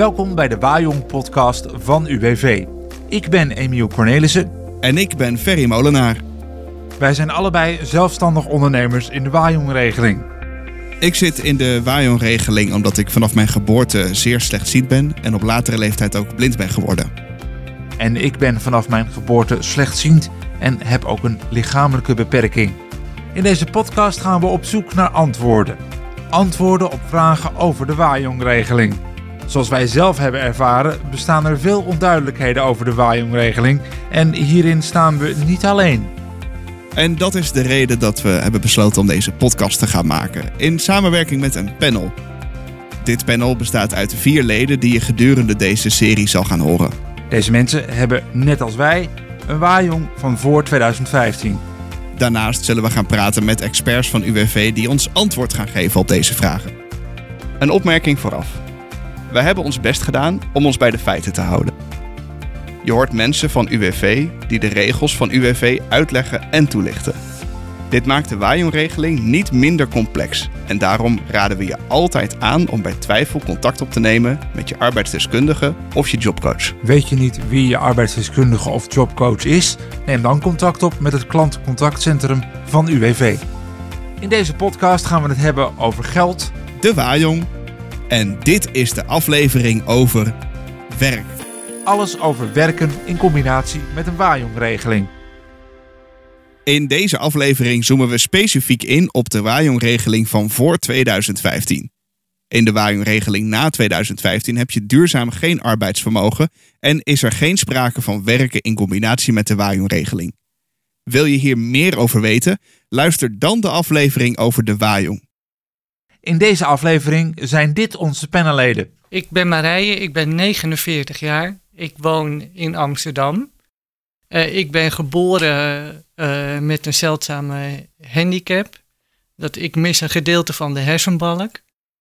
Welkom bij de Wajong podcast van UWV. Ik ben Emiel Cornelissen. En ik ben Ferry Molenaar. Wij zijn allebei zelfstandig ondernemers in de Wajong-regeling. Ik zit in de Wajong-regeling omdat ik vanaf mijn geboorte zeer slechtziend ben en op latere leeftijd ook blind ben geworden. En ik ben vanaf mijn geboorte slechtziend en heb ook een lichamelijke beperking. In deze podcast gaan we op zoek naar antwoorden. Antwoorden op vragen over de Wajong-regeling. Zoals wij zelf hebben ervaren, bestaan er veel onduidelijkheden over de Wajong-regeling en hierin staan we niet alleen. En dat is de reden dat we hebben besloten om deze podcast te gaan maken, in samenwerking met een panel. Dit panel bestaat uit vier leden die je gedurende deze serie zal gaan horen. Deze mensen hebben, net als wij, een Wajong van voor 2015. Daarnaast zullen we gaan praten met experts van UWV die ons antwoord gaan geven op deze vragen. Een opmerking vooraf. Wij hebben ons best gedaan om ons bij de feiten te houden. Je hoort mensen van UWV die de regels van UWV uitleggen en toelichten. Dit maakt de Wajong-regeling niet minder complex en daarom raden we je altijd aan om bij twijfel contact op te nemen met je arbeidsdeskundige of je jobcoach. Weet je niet wie je arbeidsdeskundige of jobcoach is? Neem dan contact op met het klantencontactcentrum van UWV. In deze podcast gaan we het hebben over geld, De Wajong en dit is de aflevering over werk. alles over werken in combinatie met een Wajong-regeling. In deze aflevering zoomen we specifiek in op de Wajong-regeling van voor 2015. In de Wajong-regeling na 2015 heb je duurzaam geen arbeidsvermogen en is er geen sprake van werken in combinatie met de Wajong-regeling. Wil je hier meer over weten? Luister dan de aflevering over de Wajong. In deze aflevering zijn dit onze panelleden. Ik ben Marije, ik ben 49 jaar. Ik woon in Amsterdam. Eh, ik ben geboren eh, met een zeldzame handicap. Dat ik mis een gedeelte van de hersenbalk.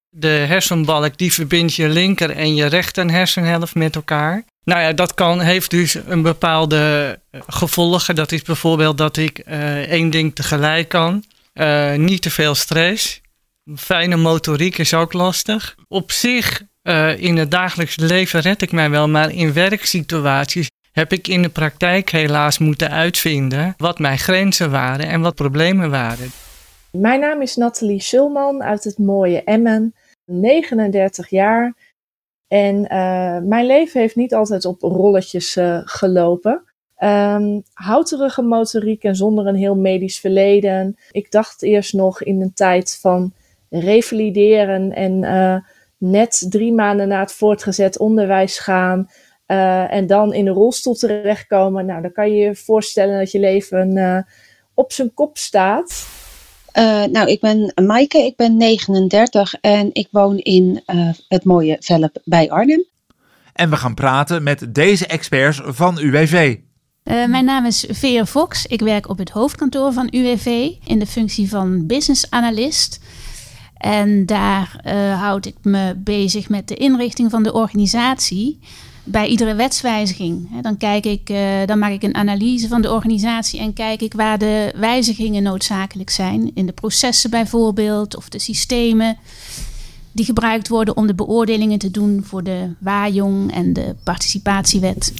De hersenbalk die verbindt je linker en je rechter hersenhelft met elkaar. Nou ja, dat kan, heeft dus een bepaalde eh, gevolgen. Dat is bijvoorbeeld dat ik één ding tegelijk kan. Niet te veel stress. Fijne motoriek is ook lastig. Op zich, eh, in het dagelijks leven red ik mij wel, maar in werksituaties heb ik in de praktijk helaas moeten uitvinden wat mijn grenzen waren en wat problemen waren. Mijn naam is Nathalie Schulman uit het mooie Emmen, 39 jaar. En eh, mijn leven heeft niet altijd op rolletjes eh, gelopen. Ehm houterige motoriek en zonder een heel medisch verleden. Ik dacht eerst nog in een tijd van revalideren en eh, net drie maanden na het voortgezet onderwijs gaan. eh, en dan in een rolstoel terechtkomen. Nou, dan kan je je voorstellen dat je leven eh, op zijn kop staat. Eh, nou, ik ben Maaike, ik ben 39 en ik woon in eh, het mooie Velp bij Arnhem. En we gaan praten met deze experts van UWV. Eh, mijn naam is Vera Fox. Ik werk op het hoofdkantoor van UWV in de functie van business analyst. En daar eh, houd ik me bezig met de inrichting van de organisatie. Bij iedere wetswijziging. Dan, kijk ik, eh, dan maak ik een analyse van de organisatie en kijk ik waar de wijzigingen noodzakelijk zijn. In de processen bijvoorbeeld, of de systemen die gebruikt worden om de beoordelingen te doen voor de WAJONG en de participatiewet.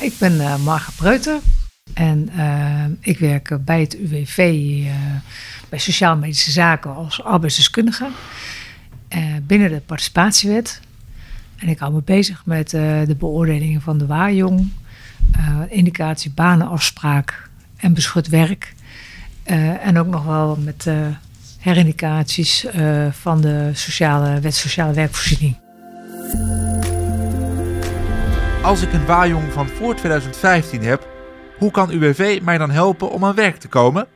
Ik ben eh Marga Breuter en eh, ik werk bij het UWV eh, bij Sociaal-Medische Zaken als arbeidsdeskundige eh, binnen de participatiewet. En ik hou me bezig met de beoordelingen van de WAJONG, eh, indicatie banenafspraak en beschut werk. En ook nog wel met herindicaties van de sociale, wet sociale werkvoorziening. Als ik een Wajong van voor 2015 heb, hoe kan UWV mij dan helpen om aan werk te komen?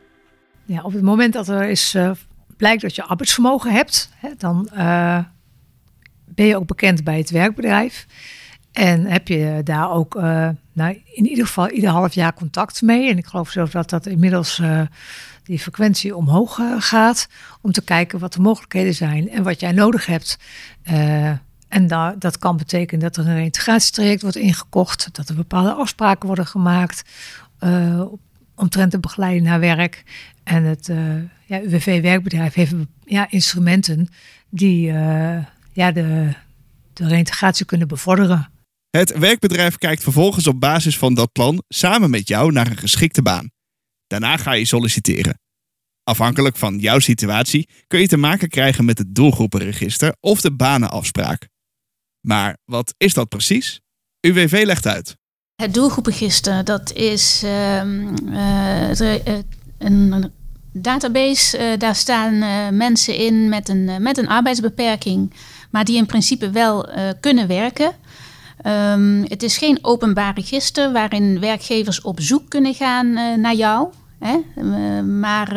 Ja, op het moment dat er is, eh, blijkt dat je arbeidsvermogen hebt, hè, dan eh, ben je ook bekend bij het werkbedrijf. En heb je daar ook eh, nou, in ieder geval ieder half jaar contact mee. En ik geloof zelfs dat dat inmiddels die frequentie omhoog gaat. Om te kijken wat de mogelijkheden zijn en wat jij nodig hebt. En da- dat kan betekenen dat er een reintegratietraject wordt ingekocht. Dat er bepaalde afspraken worden gemaakt. eh, omtrent de begeleiding naar werk. En het eh, ja, UWV-werkbedrijf heeft ja, instrumenten die eh, ja, de, de reintegratie kunnen bevorderen. Het werkbedrijf kijkt vervolgens op basis van dat plan samen met jou naar een geschikte baan. Daarna ga je solliciteren. Afhankelijk van jouw situatie kun je te maken krijgen met het doelgroepenregister of de banenafspraak. Maar wat is dat precies? UWV legt uit. Het doelgroepenregister, dat is ehm, eh, een database. Uh, daar staan mensen in met een, met een arbeidsbeperking, maar die in principe wel kunnen werken. Um, het is geen openbaar register waarin werkgevers op zoek kunnen gaan naar jou. Hè? maar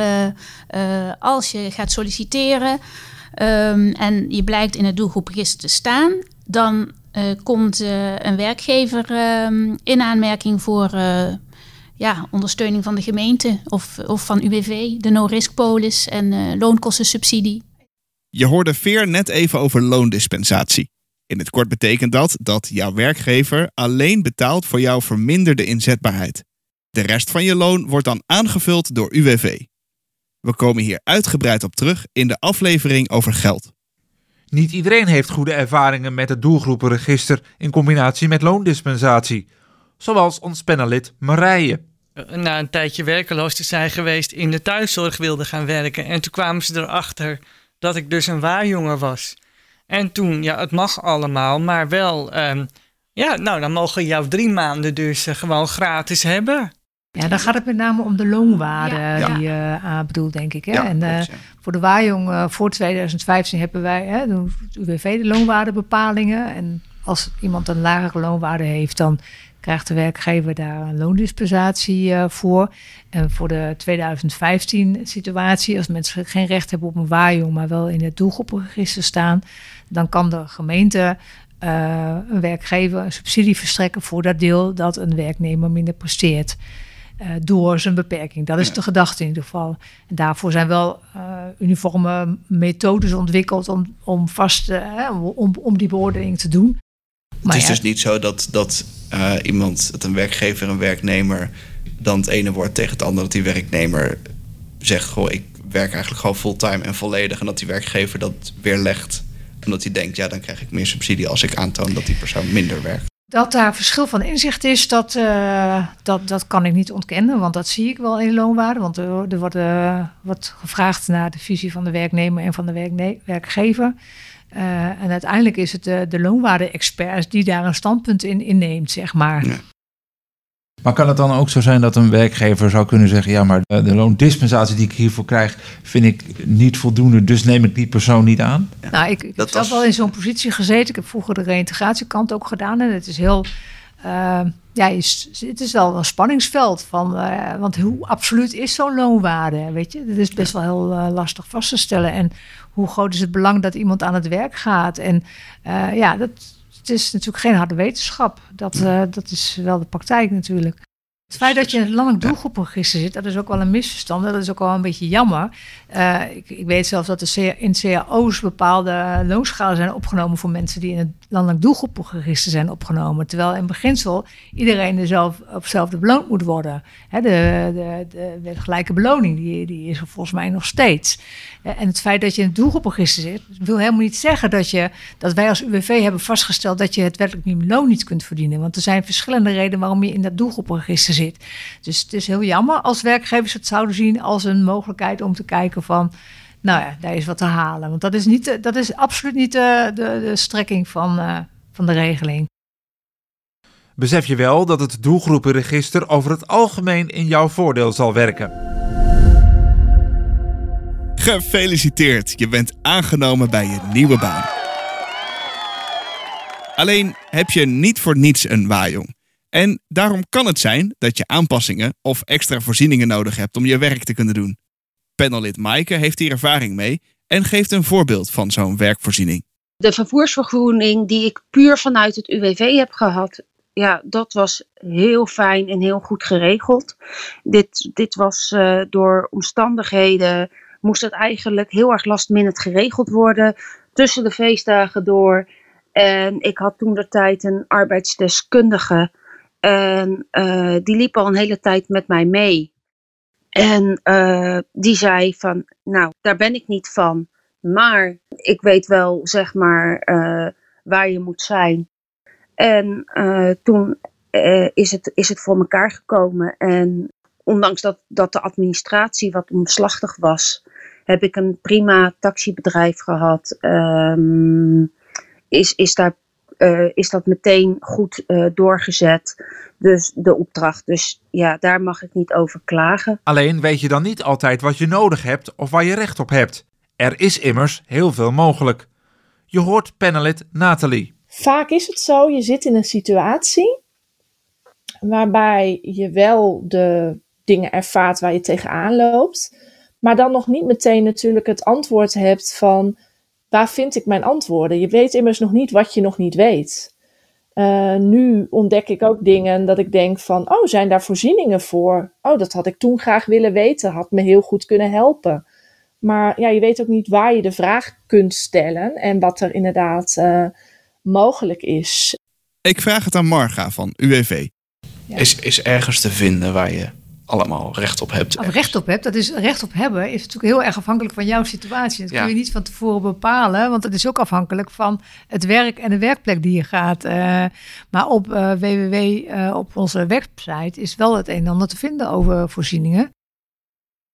als je gaat solliciteren en je blijkt in het doelgroepregister te staan, dan uh, komt uh, een werkgever uh, in aanmerking voor ja, ondersteuning van de gemeente of, of van UWV, de no-risk polis en loonkostensubsidie. Je hoorde Veer net even over loondispensatie. In het kort betekent dat dat jouw werkgever alleen betaalt voor jouw verminderde inzetbaarheid. De rest van je loon wordt dan aangevuld door UWV. We komen hier uitgebreid op terug in de aflevering over geld. Niet iedereen heeft goede ervaringen met het doelgroepenregister in combinatie met loondispensatie, zoals ons panelid Marije. Na een tijdje werkeloos te zijn geweest in de thuiszorg wilde gaan werken. En toen kwamen ze erachter dat ik dus een waarjongen was. En toen, ja, het mag allemaal, maar wel, um, ja, nou, dan mogen jou drie maanden dus uh, gewoon gratis hebben. Ja, dan gaat het met name om de loonwaarde die je uh, bedoelt, denk ik. Hè? en uh, voor de Waarjong uh, voor 2015 hebben wij hè, de UWV de loonwaardebepalingen. En als iemand een lagere loonwaarde heeft, dan krijgt de werkgever daar een loondispensatie voor. En voor de 2015 situatie, als mensen geen recht hebben op een Waarjong, maar wel in het doelgroepenregister staan, dan kan de gemeente een werkgever een subsidie verstrekken voor dat deel dat een werknemer minder presteert. Uh, door zijn beperking. Dat is de gedachte in ieder geval. En daarvoor zijn wel uh, uniforme methodes ontwikkeld om, om vast uh, om, om die beoordeling te doen. Maar het is ja, dus niet zo dat, dat iemand, dat een werkgever, een werknemer, dan het ene woord tegen het andere, dat die werknemer zegt: Goh, ik werk eigenlijk gewoon fulltime en volledig. En dat die werkgever dat weer legt. Omdat hij denkt, ja, dan krijg ik meer subsidie als ik aantoon dat die persoon minder werkt. Dat daar verschil van inzicht is, dat, uh, dat, dat kan ik niet ontkennen. Want dat zie ik wel in de loonwaarde. Want er, er wordt, uh, wordt gevraagd naar de visie van de werknemer en van de werkgever. Uh, en uiteindelijk is het de, de loonwaarde-expert die daar een standpunt in inneemt, zeg maar. Maar kan het dan ook zo zijn dat een werkgever zou kunnen zeggen: ja, maar de loondispensatie die ik hiervoor krijg, vind ik niet voldoende, dus neem ik die persoon niet aan? Nou, ik, ik heb was... wel in zo'n positie gezeten. Ik heb vroeger de reïntegratiekant ook gedaan. En het is heel. Uh, ja, het is wel een spanningsveld van, uh, want hoe absoluut is zo'n loonwaarde? Weet je, dat is best wel heel uh, lastig vast te stellen. En hoe groot is het belang dat iemand aan het werk gaat? En ja, dat, het is natuurlijk geen harde wetenschap. Dat, uh, dat is wel de praktijk natuurlijk. Het feit dat je in het landelijk doelgroepregister zit, dat is ook wel een misverstand. Dat is ook wel een beetje jammer. Uh, ik, ik, weet zelfs dat er in cao's bepaalde loonschalen zijn opgenomen voor mensen die in het landelijk doelgroepregister zijn opgenomen. Terwijl in beginsel iedereen er zelf, op hetzelfde beloond moet worden. He, de, de, de, de, gelijke beloning die, die is er volgens mij nog steeds. En het feit dat je in het doelgroepregister zit, wil helemaal niet zeggen dat, je, dat wij als UWV hebben vastgesteld dat je het wettelijk minimumloon niet kunt verdienen. Want er zijn verschillende redenen waarom je in dat doelgroepregister zit. Dus het is heel jammer als werkgevers het zouden zien als een mogelijkheid om te kijken van nou ja, daar is wat te halen. Want dat is, niet, dat is absoluut niet de, de, de strekking van, uh, van de regeling. Besef je wel dat het doelgroepenregister over het algemeen in jouw voordeel zal werken? Gefeliciteerd, je bent aangenomen bij je nieuwe baan. Alleen heb je niet voor niets een waaijong. En daarom kan het zijn dat je aanpassingen of extra voorzieningen nodig hebt om je werk te kunnen doen. Panellid Maaike heeft hier ervaring mee en geeft een voorbeeld van zo'n werkvoorziening. De vervoersvergoeding die ik puur vanuit het UWV heb gehad, ja, dat was heel fijn en heel goed geregeld. Dit, dit was uh, door omstandigheden, moest het eigenlijk heel erg last minute geregeld worden. Tussen de feestdagen door. En ik had toen de tijd een arbeidsdeskundige. En uh, die liep al een hele tijd met mij mee. En uh, die zei van, nou, daar ben ik niet van. Maar ik weet wel, zeg maar, uh, waar je moet zijn. En toen is, het, is het voor elkaar gekomen. En ondanks dat, dat de administratie wat omslachtig was, heb ik een prima taxibedrijf gehad. Um, is, is, daar, uh, is dat meteen goed uh, doorgezet. Dus de opdracht. Dus ja, daar mag ik niet over klagen. Alleen weet je dan niet altijd wat je nodig hebt of waar je recht op hebt. Er is immers heel veel mogelijk. Je hoort panelid Nathalie. Vaak is het zo, je zit in een situatie waarbij je wel de dingen ervaart waar je tegenaan loopt, maar dan nog niet meteen natuurlijk het antwoord hebt van waar vind ik mijn antwoorden? Je weet immers nog niet wat je nog niet weet. Uh, nu ontdek ik ook dingen dat ik denk van, oh, zijn daar voorzieningen voor? Oh, dat had ik toen graag willen weten, had me heel goed kunnen helpen. Maar ja, je weet ook niet waar je de vraag kunt stellen en wat er inderdaad uh, mogelijk is. Ik vraag het aan Marga van UWV. Ja. Is, is ergens te vinden waar je allemaal recht op hebt. Of recht op hebt, dat is recht op hebben, is natuurlijk heel erg afhankelijk van jouw situatie. Dat kun je niet van tevoren bepalen, want het is ook afhankelijk van het werk en de werkplek die je gaat. Uh, maar op uh, www, uh, op onze website, is wel het een en ander te vinden over voorzieningen.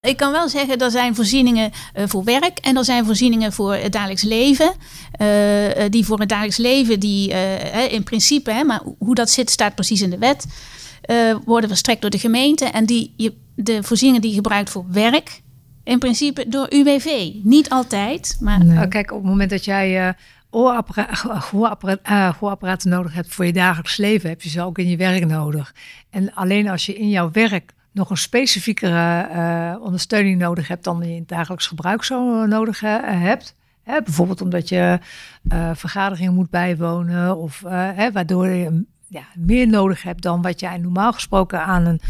Ik kan wel zeggen, er zijn voorzieningen voor werk en er zijn voorzieningen voor het dagelijks leven. Uh, die voor het dagelijks leven, die uh, in principe, hè, maar hoe dat zit, staat precies in de wet, worden verstrekt door de gemeente. En die, je, de voorzieningen die je gebruikt voor werk, in principe door UWV. Niet altijd, maar... Nee. Kijk, op het moment dat jij gehoorapparaten nodig hebt voor je dagelijks leven, heb je ze ook in je werk nodig. En alleen als je in jouw werk nog een specifiekere uh, ondersteuning nodig hebt dan je in het dagelijks gebruik zo nodig uh, hebt. Hè, bijvoorbeeld omdat je uh, vergaderingen moet bijwonen of hè, waardoor je ja, meer nodig hebt dan wat jij normaal gesproken aan een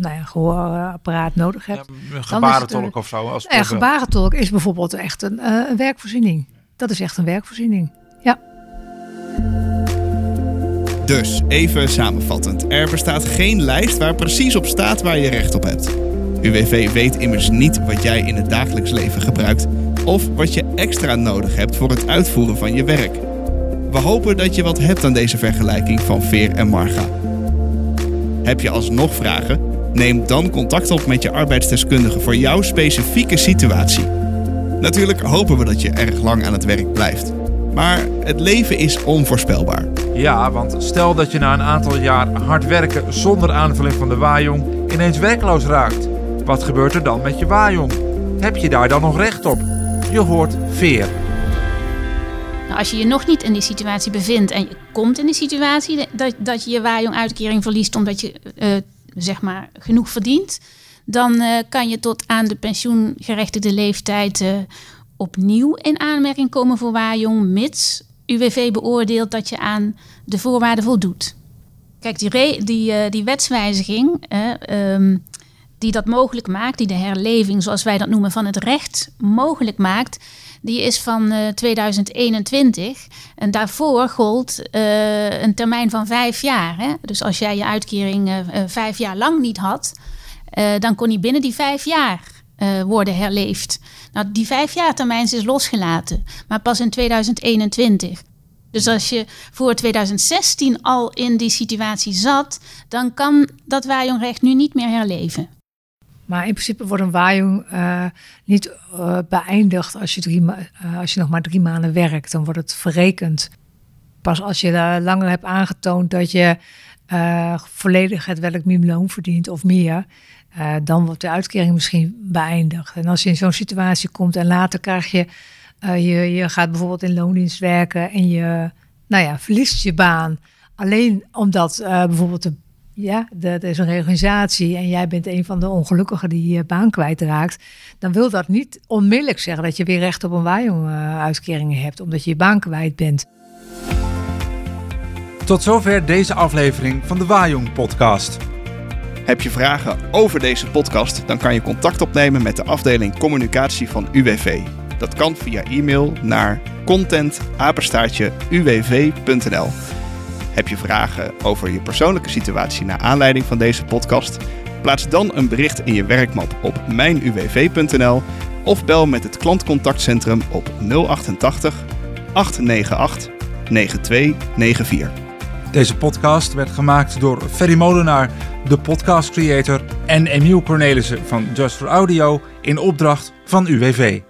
nou ja, gehoorapparaat nodig hebt. Ja, een gebarentolk of zo. Als ja, gebarentolk is bijvoorbeeld echt een, een werkvoorziening. Dat is echt een werkvoorziening. Ja. Dus, even samenvattend. Er bestaat geen lijst waar precies op staat waar je recht op hebt. UWV weet immers niet wat jij in het dagelijks leven gebruikt of wat je extra nodig hebt voor het uitvoeren van je werk. We hopen dat je wat hebt aan deze vergelijking van Veer en Marga. Heb je alsnog vragen? Neem dan contact op met je arbeidsdeskundige voor jouw specifieke situatie. Natuurlijk hopen we dat je erg lang aan het werk blijft. Maar het leven is onvoorspelbaar. Ja, want stel dat je na een aantal jaar hard werken zonder aanvulling van de waaijong ineens werkloos raakt. Wat gebeurt er dan met je waaijong? Heb je daar dan nog recht op? Je hoort veer. Nou, als je je nog niet in die situatie bevindt en je komt in die situatie dat, dat je je waaijong-uitkering verliest omdat je uh, zeg maar genoeg verdient, dan uh, kan je tot aan de pensioengerechtigde leeftijd uh, opnieuw in aanmerking komen voor waaijong, mits UWV beoordeelt dat je aan de voorwaarden voldoet. Kijk, die, die, die wetswijziging um, die dat mogelijk maakt, die de herleving, zoals wij dat noemen, van het recht mogelijk maakt, die is van uh, 2021. En daarvoor gold uh, een termijn van vijf jaar. Hè? Dus als jij je uitkering uh, vijf jaar lang niet had, dan kon die binnen die vijf jaar worden herleefd. Nou, die vijfjaartermijn is losgelaten, maar pas in 2021. Dus als je voor 2016 al in die situatie zat, dan kan dat waaijongrecht nu niet meer herleven. Maar in principe wordt een waaijong uh, niet uh, beëindigd als je, uh, als je nog maar drie maanden werkt. Dan wordt het verrekend. Pas als je langer hebt aangetoond dat je volledig het werkminimumloon verdient of meer, dan wordt de uitkering misschien beëindigd. En als je in zo'n situatie komt en later krijg je, je, je gaat bijvoorbeeld in loondienst werken en je, nou ja, verliest je baan. Alleen omdat bijvoorbeeld de, ja, er is een reorganisatie en jij bent een van de ongelukkigen die je baan kwijtraakt. Dan wil dat niet onmiddellijk zeggen dat je weer recht op een waaijong-uitkering hebt, omdat je je baan kwijt bent. Tot zover deze aflevering van de Waaijong podcast. Heb je vragen over deze podcast, dan kan je contact opnemen met de afdeling communicatie van UWV. Dat kan via e-mail naar contentapenstaartje.uwv.nl. Heb je vragen over je persoonlijke situatie naar aanleiding van deze podcast? Plaats dan een bericht in je werkmap op mijnuwv.nl of bel met het klantcontactcentrum op 088 898 9294. Deze podcast werd gemaakt door Ferry Molenaar, de podcast creator, en Emiel Cornelissen van Just for Audio in opdracht van UWV.